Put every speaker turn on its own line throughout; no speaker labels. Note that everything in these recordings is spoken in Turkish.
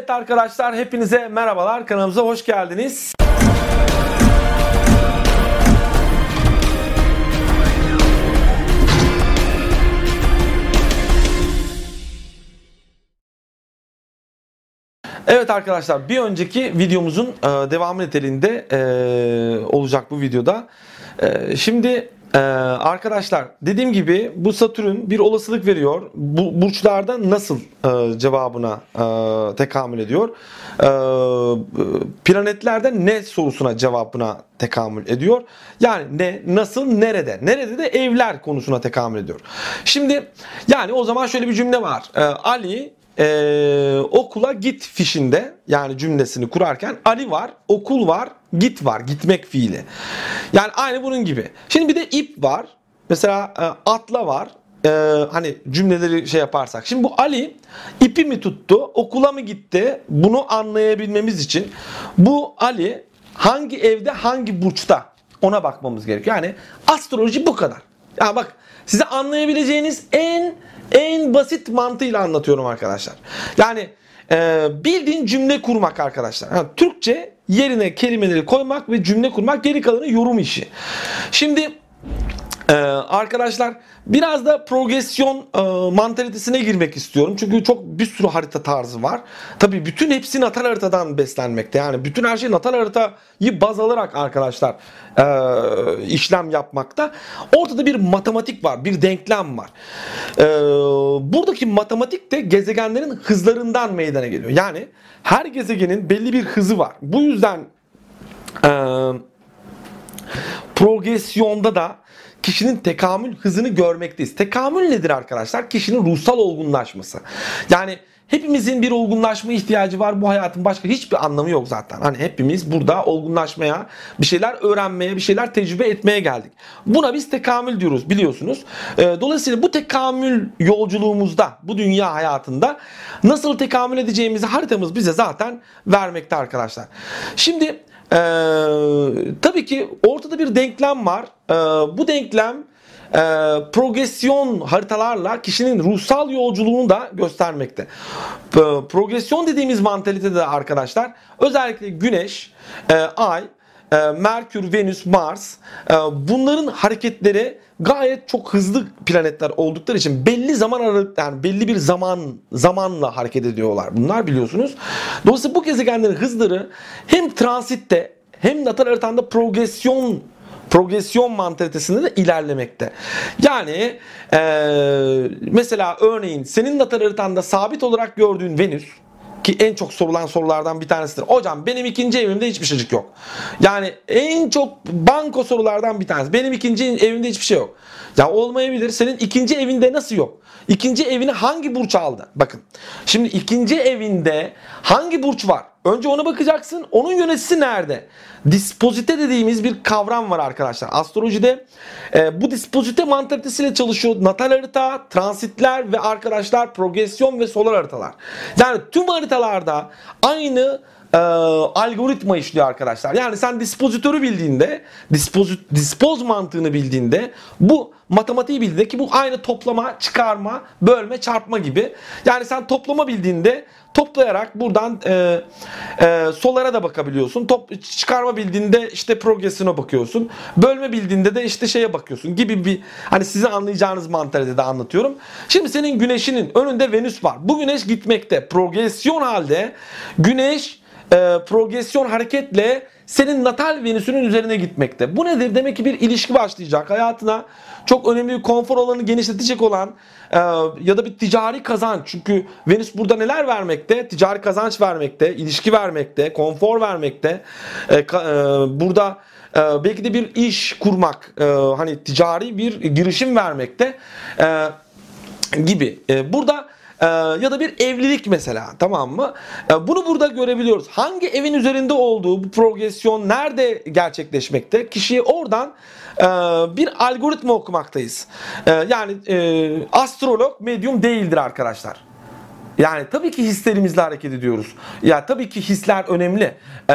Evet arkadaşlar hepinize merhabalar. Kanalımıza hoş geldiniz. Evet arkadaşlar bir önceki videomuzun e, devamı niteliğinde e, olacak bu videoda. E, şimdi e, arkadaşlar dediğim gibi bu Satürn bir olasılık veriyor. Bu burçlarda nasıl e, cevabına e, tekamül ediyor? E, planetlerde ne sorusuna cevabına tekamül ediyor. Yani ne, nasıl, nerede? Nerede de evler konusuna tekamül ediyor. Şimdi yani o zaman şöyle bir cümle var. E, Ali ee, okula git fişinde yani cümlesini kurarken Ali var, okul var, git var, gitmek fiili. Yani aynı bunun gibi. Şimdi bir de ip var. Mesela e, atla var. Ee, hani cümleleri şey yaparsak. Şimdi bu Ali ipi mi tuttu, okula mı gitti? Bunu anlayabilmemiz için bu Ali hangi evde, hangi burçta ona bakmamız gerekiyor. Yani astroloji bu kadar. Ya bak size anlayabileceğiniz en en basit mantığıyla anlatıyorum arkadaşlar. Yani e, bildiğin cümle kurmak arkadaşlar. Yani Türkçe yerine kelimeleri koymak ve cümle kurmak geri kalanı yorum işi. Şimdi ee, arkadaşlar biraz da progresyon e, mantalitesine girmek istiyorum. Çünkü çok bir sürü harita tarzı var. Tabi bütün hepsi natal haritadan beslenmekte. Yani bütün her şey natal haritayı baz alarak arkadaşlar e, işlem yapmakta. Ortada bir matematik var, bir denklem var. E, buradaki matematik de gezegenlerin hızlarından meydana geliyor. Yani her gezegenin belli bir hızı var. Bu yüzden e, progresyonda da kişinin tekamül hızını görmekteyiz. Tekamül nedir arkadaşlar? Kişinin ruhsal olgunlaşması. Yani hepimizin bir olgunlaşma ihtiyacı var. Bu hayatın başka hiçbir anlamı yok zaten. Hani hepimiz burada olgunlaşmaya, bir şeyler öğrenmeye, bir şeyler tecrübe etmeye geldik. Buna biz tekamül diyoruz biliyorsunuz. Ee, dolayısıyla bu tekamül yolculuğumuzda, bu dünya hayatında nasıl tekamül edeceğimizi haritamız bize zaten vermekte arkadaşlar. Şimdi ee, tabii ki ortada bir denklem var. Ee, bu denklem e, progresyon haritalarla kişinin ruhsal yolculuğunu da göstermekte. E, progresyon dediğimiz mantalitede arkadaşlar özellikle Güneş, e, Ay, Merkür, Venüs, Mars e, bunların hareketleri gayet çok hızlı planetler oldukları için belli zaman aralık yani belli bir zaman zamanla hareket ediyorlar. Bunlar biliyorsunuz. Dolayısıyla bu gezegenlerin hızları hem transitte hem natal haritanda progresyon progresyon mantalitesinde de ilerlemekte. Yani e, mesela örneğin senin natal haritanda sabit olarak gördüğün Venüs ki en çok sorulan sorulardan bir tanesidir. Hocam benim ikinci evimde hiçbir şeycik yok. Yani en çok banko sorulardan bir tanesi. Benim ikinci evimde hiçbir şey yok. Ya olmayabilir. Senin ikinci evinde nasıl yok? İkinci evini hangi burç aldı? Bakın. Şimdi ikinci evinde hangi burç var? Önce ona bakacaksın. Onun yöneticisi nerede? Dispozite dediğimiz bir kavram var arkadaşlar. Astrolojide e, bu dispozite mantalitesiyle çalışıyor. Natal harita, transitler ve arkadaşlar progresyon ve solar haritalar. Yani tüm haritalarda aynı e, algoritma işliyor arkadaşlar. Yani sen dispozitörü bildiğinde, dispozit, dispoz mantığını bildiğinde bu matematiği bildiğinde ki bu aynı toplama, çıkarma, bölme, çarpma gibi. Yani sen toplama bildiğinde toplayarak buradan e, e, solara da bakabiliyorsun. Top, çıkarma bildiğinde işte progresine bakıyorsun. Bölme bildiğinde de işte şeye bakıyorsun gibi bir hani size anlayacağınız mantalitede anlatıyorum. Şimdi senin güneşinin önünde Venüs var. Bu güneş gitmekte. Progresyon halde güneş e, progresyon hareketle senin natal Venüs'ünün üzerine gitmekte. Bu nedir? Demek ki bir ilişki başlayacak. Hayatına çok önemli bir konfor alanı genişletecek olan e, ya da bir ticari kazanç. Çünkü Venüs burada neler vermekte? Ticari kazanç vermekte, ilişki vermekte, konfor vermekte. E, ka, e, burada e, belki de bir iş kurmak, e, hani ticari bir girişim vermekte e, gibi. E, burada ee, ya da bir evlilik mesela tamam mı? Ee, bunu burada görebiliyoruz. Hangi evin üzerinde olduğu bu progresyon nerede gerçekleşmekte? Kişiyi oradan e, bir algoritma okumaktayız. E, yani e, astrolog medyum değildir arkadaşlar. Yani tabii ki hislerimizle hareket ediyoruz. Ya tabii ki hisler önemli. Ee,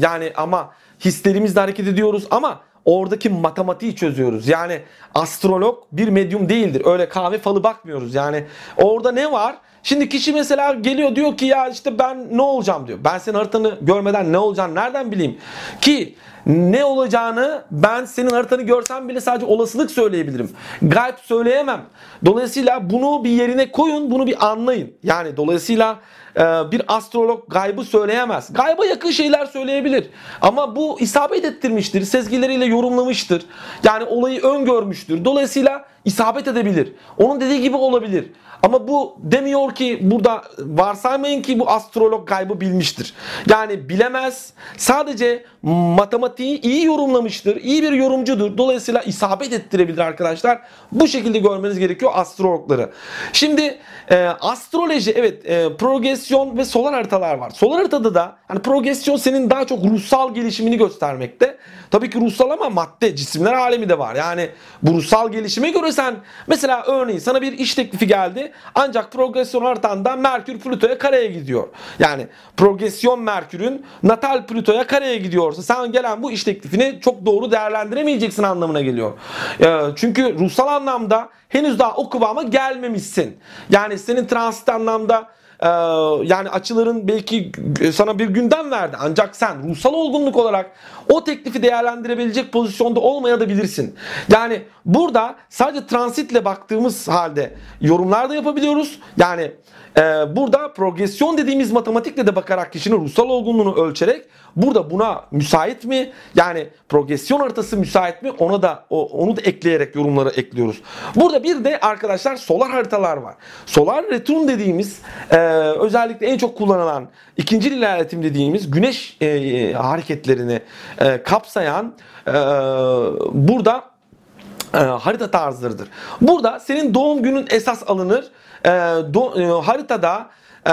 yani ama hislerimizle hareket ediyoruz ama oradaki matematiği çözüyoruz. Yani astrolog bir medyum değildir. Öyle kahve falı bakmıyoruz. Yani orada ne var? Şimdi kişi mesela geliyor diyor ki ya işte ben ne olacağım diyor. Ben senin haritanı görmeden ne olacağını nereden bileyim? Ki ne olacağını ben senin haritanı görsem bile sadece olasılık söyleyebilirim. Gayb söyleyemem. Dolayısıyla bunu bir yerine koyun, bunu bir anlayın. Yani dolayısıyla e, bir astrolog gaybı söyleyemez. Gayba yakın şeyler söyleyebilir. Ama bu isabet ettirmiştir. Sezgileriyle yorumlamıştır. Yani olayı öngörmüştür. Dolayısıyla isabet edebilir. Onun dediği gibi olabilir. Ama bu demiyor ki burada varsaymayın ki bu astrolog gaybı bilmiştir. Yani bilemez. Sadece matematiği iyi yorumlamıştır. İyi bir yorumcudur. Dolayısıyla isabet ettirebilir arkadaşlar. Bu şekilde görmeniz gerekiyor astrologları. Şimdi e, astroloji evet e, progresyon ve solar haritalar var. Solar haritada da hani progresyon senin daha çok ruhsal gelişimini göstermekte. Tabii ki ruhsal ama madde cisimler alemi de var. Yani bu ruhsal gelişime göre sen mesela örneğin sana bir iş teklifi geldi. Ancak progresyon haritanda Merkür Plüto'ya kareye gidiyor. Yani progresyon Merkür'ün natal Plüto'ya kareye gidiyorsa sen gelen bu iş teklifini çok doğru değerlendiremeyeceksin anlamına geliyor. Ee, çünkü ruhsal anlamda henüz daha o kıvama gelmemişsin. Yani senin transit anlamda ee, yani açıların belki sana bir gündem verdi. Ancak sen ruhsal olgunluk olarak o teklifi değerlendirebilecek pozisyonda olmayabilirsin. Yani burada sadece transitle baktığımız halde yorumlar da yapabiliyoruz. Yani e, burada progresyon dediğimiz matematikle de bakarak kişinin ruhsal olgunluğunu ölçerek burada buna müsait mi? Yani progresyon haritası müsait mi? Ona da onu da ekleyerek yorumları ekliyoruz. Burada bir de arkadaşlar solar haritalar var. Solar return dediğimiz e, özellikle en çok kullanılan ikinci ilerletim dediğimiz güneş e, hareketlerini e, kapsayan e, burada e, harita tarzlarıdır. Burada senin doğum günün esas alınır. E, do, e, haritada ee,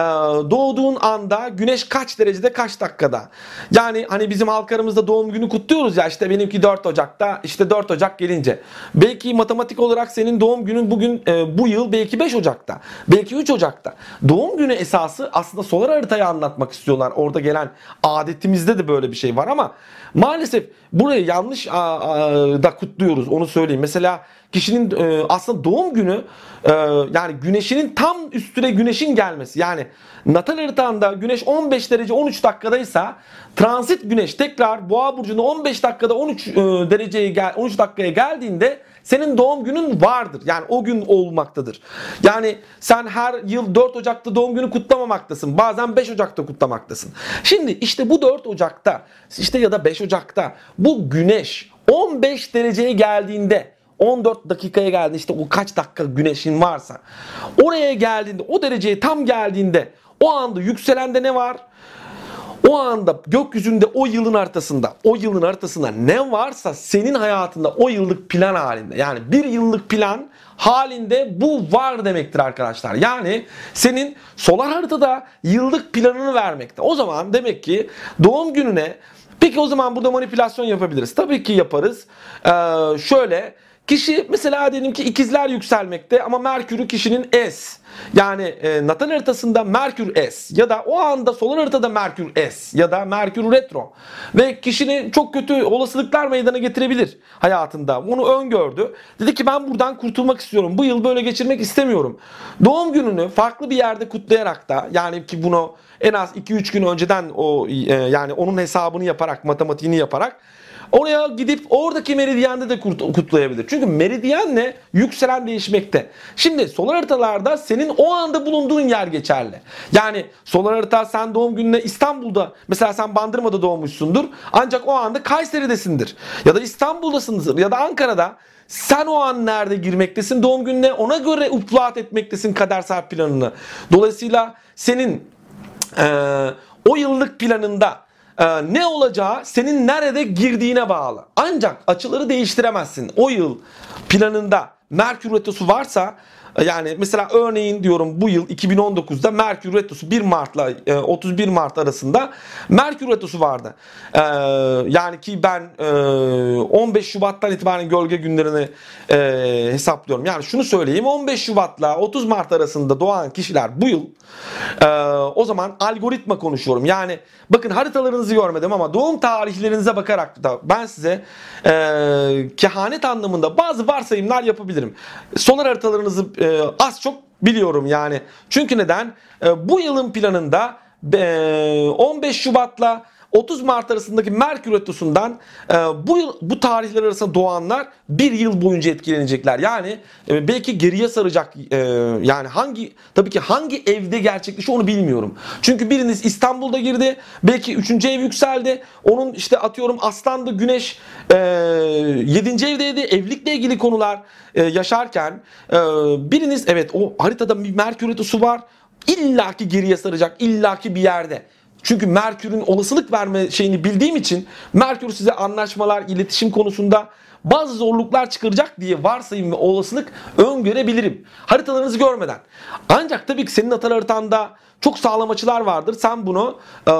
doğduğun anda güneş kaç derecede kaç dakikada. Yani hani bizim halkarımızda doğum günü kutluyoruz ya işte benimki 4 Ocak'ta işte 4 Ocak gelince. Belki matematik olarak senin doğum günün bugün e, bu yıl belki 5 Ocak'ta. Belki 3 Ocak'ta. Doğum günü esası aslında solar haritayı anlatmak istiyorlar. Orada gelen adetimizde de böyle bir şey var ama maalesef burayı yanlış da kutluyoruz onu söyleyeyim. Mesela kişinin e, aslında doğum günü e, yani güneşinin tam üstüne güneşin gelmesi. Yani natal haritanda güneş 15 derece 13 dakikadaysa transit güneş tekrar boğa burcunda 15 dakikada 13 e, dereceye gel 13 dakikaya geldiğinde senin doğum günün vardır. Yani o gün olmaktadır. Yani sen her yıl 4 Ocak'ta doğum günü kutlamamaktasın. Bazen 5 Ocak'ta kutlamaktasın. Şimdi işte bu 4 Ocak'ta işte ya da 5 Ocak'ta bu güneş 15 dereceye geldiğinde 14 dakikaya geldi işte o kaç dakika güneşin varsa oraya geldiğinde o dereceye tam geldiğinde o anda yükselende ne var? O anda gökyüzünde o yılın haritasında, o yılın haritasında ne varsa senin hayatında o yıllık plan halinde. Yani bir yıllık plan halinde bu var demektir arkadaşlar. Yani senin solar haritada yıllık planını vermekte. O zaman demek ki doğum gününe peki o zaman burada manipülasyon yapabiliriz. Tabii ki yaparız. Ee, şöyle Kişi mesela diyelim ki ikizler yükselmekte ama Merkür'ü kişinin S. Yani e, natal haritasında Merkür S ya da o anda solar haritada Merkür S ya da Merkür retro ve kişinin çok kötü olasılıklar meydana getirebilir hayatında. Bunu öngördü. Dedi ki ben buradan kurtulmak istiyorum. Bu yıl böyle geçirmek istemiyorum. Doğum gününü farklı bir yerde kutlayarak da yani ki bunu en az 2-3 gün önceden o e, yani onun hesabını yaparak matematiğini yaparak Oraya gidip oradaki meridyanda da kutlayabilir. Çünkü meridyenle yükselen değişmekte. Şimdi solar haritalarda senin o anda bulunduğun yer geçerli. Yani solar harita sen doğum gününe İstanbul'da mesela sen Bandırma'da doğmuşsundur. Ancak o anda Kayseri'desindir. Ya da İstanbul'dasındır ya da Ankara'da. Sen o an nerede girmektesin doğum gününe ona göre upload etmektesin kadersel planını. Dolayısıyla senin e, o yıllık planında e, ne olacağı senin nerede girdiğine bağlı. Ancak açıları değiştiremezsin. O yıl planında Merkür Retrosu varsa yani mesela örneğin diyorum bu yıl 2019'da Merkür Retrosu 1 Mart'la 31 e, Mart arasında Merkür Retrosu vardı. E, yani ki ben 15 e, Şubat'tan itibaren gölge günlerini hesaplıyorum. Yani şunu söyleyeyim 15 Şubat'la 30 Mart arasında doğan kişiler bu yıl o zaman algoritma konuşuyorum. Yani bakın haritalarınızı görmedim ama doğum tarihlerinize bakarak da ben size kehanet anlamında bazı varsayımlar yapabilirim. Solar haritalarınızı e, az çok biliyorum yani. Çünkü neden? E, bu yılın planında e, 15 Şubat'la 30 Mart arasındaki Merkür Retrosu'ndan e, bu yıl bu tarihler arasında doğanlar bir yıl boyunca etkilenecekler. Yani e, belki geriye saracak e, yani hangi tabii ki hangi evde gerçekleşiyor onu bilmiyorum. Çünkü biriniz İstanbul'da girdi. Belki 3. ev yükseldi. Onun işte atıyorum Aslan'da Güneş e, 7. evdeydi. Evlilikle ilgili konular e, yaşarken e, biriniz evet o haritada bir Merkür Retrosu var. İllaki geriye saracak. illaki bir yerde. Çünkü Merkür'ün olasılık verme şeyini bildiğim için Merkür size anlaşmalar, iletişim konusunda bazı zorluklar çıkaracak diye varsayım ve olasılık öngörebilirim. Haritalarınızı görmeden. Ancak tabii ki senin atar haritanda çok sağlam açılar vardır. Sen bunu e,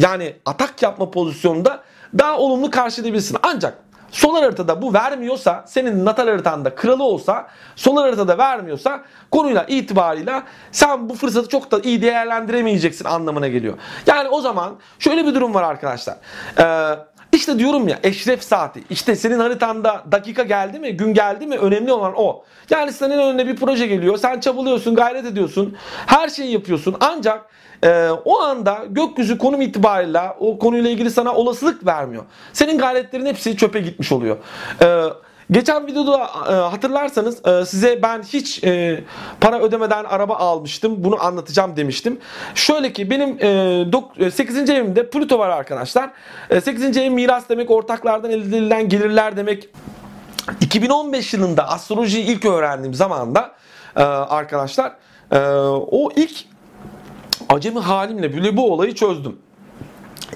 yani atak yapma pozisyonunda daha olumlu karşılayabilirsin. Ancak solar haritada bu vermiyorsa senin natal haritanda kralı olsa solar haritada vermiyorsa konuyla itibarıyla sen bu fırsatı çok da iyi değerlendiremeyeceksin anlamına geliyor. Yani o zaman şöyle bir durum var arkadaşlar. Ee, işte diyorum ya eşref saati. İşte senin haritanda dakika geldi mi, gün geldi mi önemli olan o. Yani senin önüne bir proje geliyor. Sen çabalıyorsun, gayret ediyorsun. Her şeyi yapıyorsun. Ancak e, o anda gökyüzü konum itibariyle o konuyla ilgili sana olasılık vermiyor. Senin gayretlerin hepsi çöpe gitmiş oluyor. E, Geçen videoda e, hatırlarsanız e, size ben hiç e, para ödemeden araba almıştım. Bunu anlatacağım demiştim. Şöyle ki benim 8. evimde Pluto var arkadaşlar. 8. ev miras demek, ortaklardan elde edilen gelirler demek. 2015 yılında astrolojiyi ilk öğrendiğim zamanda arkadaşlar o ilk acemi halimle bile bu olayı çözdüm.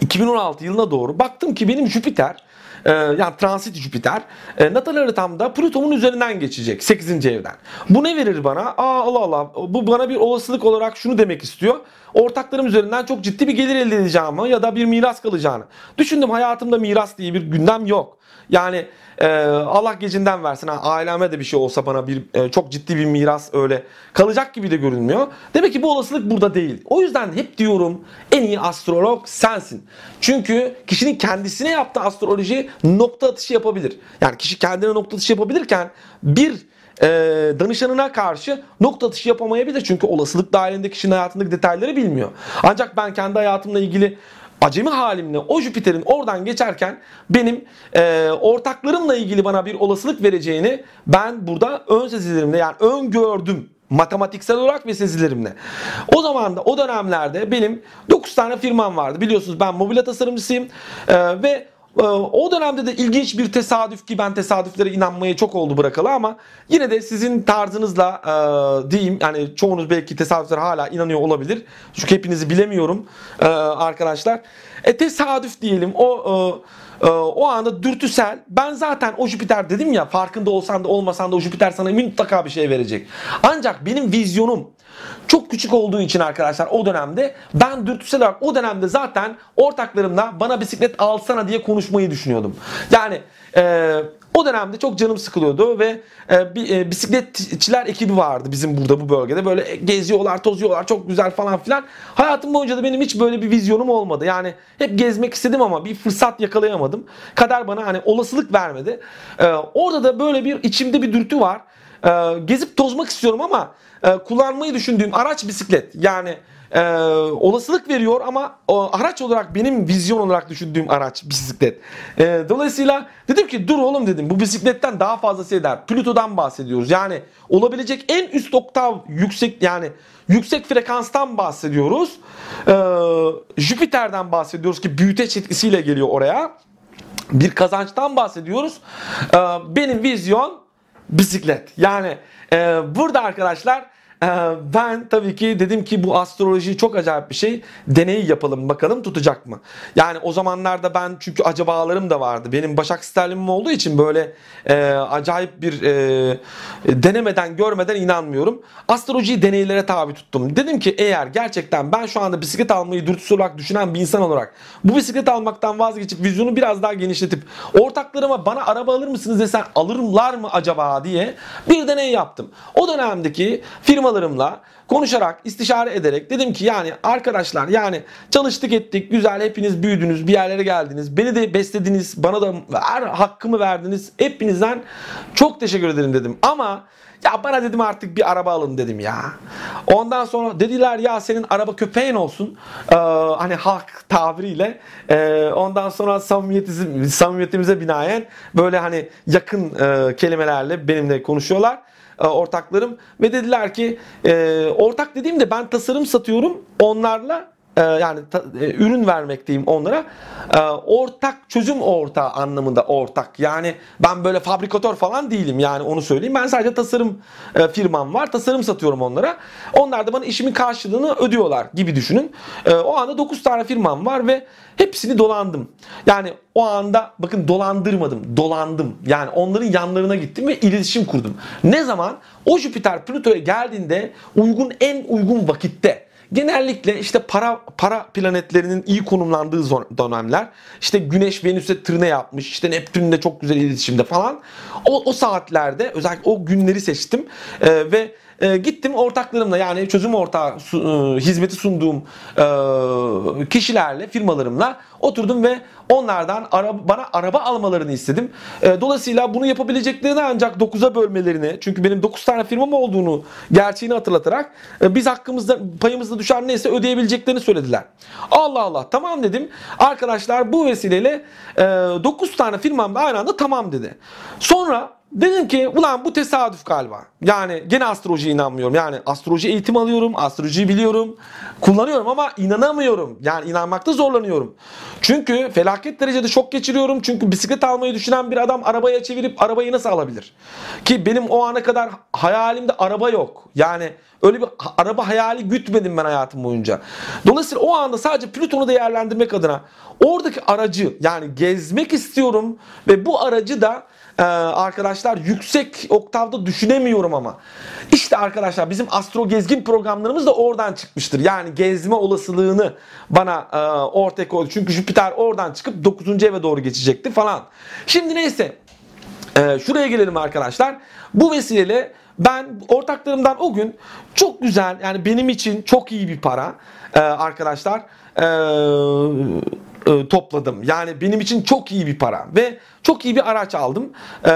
2016 yılına doğru baktım ki benim Jüpiter e, yani transit Jüpiter e, natal haritamda Plüton'un üzerinden geçecek 8. evden. Bu ne verir bana? Aa Allah Allah bu bana bir olasılık olarak şunu demek istiyor. Ortaklarım üzerinden çok ciddi bir gelir elde edeceğimi ya da bir miras kalacağını. Düşündüm hayatımda miras diye bir gündem yok. Yani e, Allah gecinden versin. Aileme de bir şey olsa bana bir e, çok ciddi bir miras öyle kalacak gibi de görünmüyor. Demek ki bu olasılık burada değil. O yüzden hep diyorum en iyi astrolog sensin. Çünkü kişinin kendisine yaptığı astroloji nokta atışı yapabilir. Yani kişi kendine nokta atışı yapabilirken bir e, danışanına karşı nokta atışı yapamayabilir. Çünkü olasılık dahilinde kişinin hayatındaki detayları bilmiyor. Ancak ben kendi hayatımla ilgili acemi halimle o Jüpiter'in oradan geçerken benim e, ortaklarımla ilgili bana bir olasılık vereceğini ben burada ön sezilerimle yani öngördüm matematiksel olarak ve sezilerimle. O zaman da o dönemlerde benim 9 tane firmam vardı. Biliyorsunuz ben mobilya tasarımcısıyım e, ve o dönemde de ilginç bir tesadüf ki ben tesadüflere inanmaya çok oldu bırakalı ama yine de sizin tarzınızla e, diyeyim yani çoğunuz belki tesadüflere hala inanıyor olabilir. Çünkü hepinizi bilemiyorum e, arkadaşlar. E tesadüf diyelim o e, e, o anda dürtüsel ben zaten o Jüpiter dedim ya farkında olsan da olmasan da o Jüpiter sana mutlaka bir şey verecek. Ancak benim vizyonum çok küçük olduğu için arkadaşlar o dönemde ben dürtüsel olarak o dönemde zaten ortaklarımla bana bisiklet alsana diye konuşmayı düşünüyordum. Yani e, o dönemde çok canım sıkılıyordu ve e, bir e, bisikletçiler ekibi vardı bizim burada bu bölgede. Böyle geziyorlar, tozuyorlar, çok güzel falan filan. Hayatım boyunca da benim hiç böyle bir vizyonum olmadı. Yani hep gezmek istedim ama bir fırsat yakalayamadım. Kader bana hani olasılık vermedi. E, orada da böyle bir içimde bir dürtü var. E, gezip tozmak istiyorum ama e, kullanmayı düşündüğüm araç bisiklet. Yani e, olasılık veriyor ama o, araç olarak benim vizyon olarak düşündüğüm araç bisiklet. E, dolayısıyla dedim ki dur oğlum dedim bu bisikletten daha fazlası eder. Plüto'dan bahsediyoruz. Yani olabilecek en üst oktav yüksek yani yüksek frekanstan bahsediyoruz. E, Jüpiter'den bahsediyoruz ki büyüteç etkisiyle geliyor oraya. Bir kazançtan bahsediyoruz. E, benim vizyon bisiklet. Yani e, burada arkadaşlar ben tabii ki dedim ki bu astroloji çok acayip bir şey. Deneyi yapalım bakalım tutacak mı? Yani o zamanlarda ben çünkü acabalarım da vardı. Benim Başak Sterlim'im olduğu için böyle e, acayip bir e, denemeden görmeden inanmıyorum. Astrolojiyi deneylere tabi tuttum. Dedim ki eğer gerçekten ben şu anda bisiklet almayı dürtüsü olarak düşünen bir insan olarak bu bisiklet almaktan vazgeçip vizyonu biraz daha genişletip ortaklarıma bana araba alır mısınız desen alırlar mı acaba diye bir deney yaptım. O dönemdeki firma firmalarımla konuşarak, istişare ederek dedim ki yani arkadaşlar yani çalıştık ettik, güzel hepiniz büyüdünüz, bir yerlere geldiniz. Beni de beslediniz, bana da her hakkımı verdiniz. Hepinizden çok teşekkür ederim dedim. Ama ya bana dedim artık bir araba alın dedim ya. Ondan sonra dediler ya senin araba köpeğin olsun. Ee, hani halk tabiriyle. Ee, ondan sonra samimiyetimize, binaen böyle hani yakın e, kelimelerle benimle konuşuyorlar ortaklarım ve dediler ki e, ortak dediğimde ben tasarım satıyorum onlarla e, yani ta, e, ürün vermekteyim onlara. E, ortak çözüm ortağı anlamında ortak. Yani ben böyle fabrikatör falan değilim yani onu söyleyeyim. Ben sadece tasarım e, firmam var. Tasarım satıyorum onlara. Onlar da bana işimin karşılığını ödüyorlar gibi düşünün. E, o anda 9 tane firmam var ve hepsini dolandım. Yani o anda bakın dolandırmadım, dolandım. Yani onların yanlarına gittim ve iletişim kurdum. Ne zaman? O Jüpiter Plüto'ya geldiğinde uygun en uygun vakitte Genellikle işte para para planetlerinin iyi konumlandığı dönemler. İşte Güneş Venüs'e tırne yapmış. İşte Neptün'le çok güzel iletişimde falan. O, o saatlerde özellikle o günleri seçtim. Ee, ve e, gittim ortaklarımla yani çözüm ortağı su, e, hizmeti sunduğum e, kişilerle, firmalarımla oturdum ve onlardan ara, bana araba almalarını istedim. E, dolayısıyla bunu yapabileceklerini ancak 9'a bölmelerini çünkü benim 9 tane firmam olduğunu gerçeğini hatırlatarak e, biz hakkımızda payımızda düşen neyse ödeyebileceklerini söylediler. Allah Allah tamam dedim. Arkadaşlar bu vesileyle e, 9 tane firmam da aynı anda tamam dedi. Sonra Dedim ki ulan bu tesadüf galiba. Yani gene astrolojiye inanmıyorum. Yani astroloji eğitim alıyorum, astrolojiyi biliyorum, kullanıyorum ama inanamıyorum. Yani inanmakta zorlanıyorum. Çünkü felaket derecede şok geçiriyorum. Çünkü bisiklet almayı düşünen bir adam arabaya çevirip arabayı nasıl alabilir? Ki benim o ana kadar hayalimde araba yok. Yani öyle bir araba hayali gütmedim ben hayatım boyunca. Dolayısıyla o anda sadece Plüton'u değerlendirmek adına oradaki aracı yani gezmek istiyorum ve bu aracı da ee, arkadaşlar yüksek oktavda düşünemiyorum ama. İşte arkadaşlar bizim astro gezgin programlarımız da oradan çıkmıştır. Yani gezme olasılığını bana e, ortaya koydu. Çünkü Jüpiter oradan çıkıp 9. eve doğru geçecekti falan. Şimdi neyse e, şuraya gelelim arkadaşlar. Bu vesileyle ben ortaklarımdan o gün çok güzel yani benim için çok iyi bir para e, arkadaşlar e, e, topladım. Yani benim için çok iyi bir para ve çok iyi bir araç aldım. E,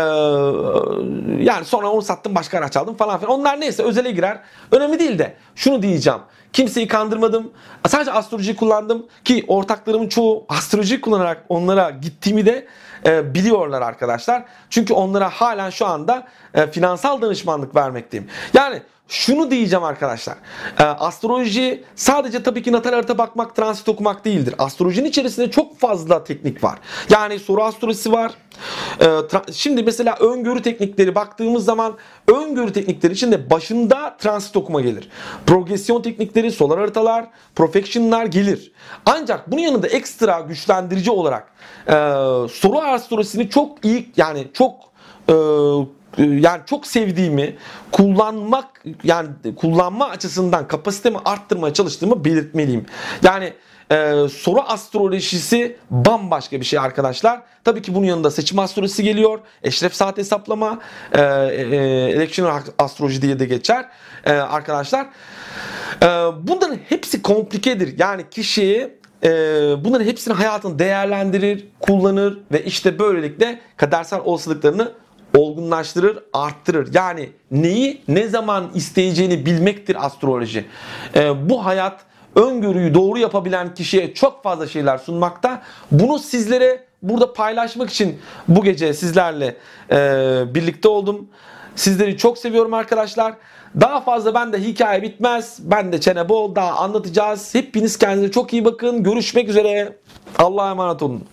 yani sonra onu sattım başka araç aldım falan filan. Onlar neyse özele girer. Önemli değil de şunu diyeceğim. Kimseyi kandırmadım. Sadece astroloji kullandım ki ortaklarımın çoğu astroloji kullanarak onlara gittiğimi de e, biliyorlar arkadaşlar. Çünkü onlara halen şu anda e, finansal danışmanlık vermekteyim. Yani şunu diyeceğim arkadaşlar. E, astroloji sadece tabii ki natal harita bakmak, transit okumak değildir. Astrolojinin içerisinde çok fazla teknik var. Yani soru astrolojisi var. E, şimdi mesela öngörü teknikleri baktığımız zaman öngörü teknikleri içinde başında transit okuma gelir. Progresyon teknikleri, solar haritalar, profectionlar gelir. Ancak bunun yanında ekstra güçlendirici olarak e, soru astrolojisini çok iyi yani çok e, yani çok sevdiğimi kullanmak yani kullanma açısından kapasitemi arttırmaya çalıştığımı belirtmeliyim. Yani e, soru astrolojisi bambaşka bir şey arkadaşlar. Tabii ki bunun yanında seçim astrolojisi geliyor. Eşref saat hesaplama, e, e, election astroloji diye de geçer e, arkadaşlar. E, bunların hepsi komplikedir. Yani kişiyi e, bunların hepsini hayatını değerlendirir, kullanır ve işte böylelikle kadersel olasılıklarını olgunlaştırır, arttırır. Yani neyi ne zaman isteyeceğini bilmektir astroloji. Ee, bu hayat öngörüyü doğru yapabilen kişiye çok fazla şeyler sunmakta. Bunu sizlere burada paylaşmak için bu gece sizlerle e, birlikte oldum. Sizleri çok seviyorum arkadaşlar. Daha fazla ben de hikaye bitmez. Ben de çene bol daha anlatacağız. Hepiniz kendinize çok iyi bakın. Görüşmek üzere. Allah'a emanet olun.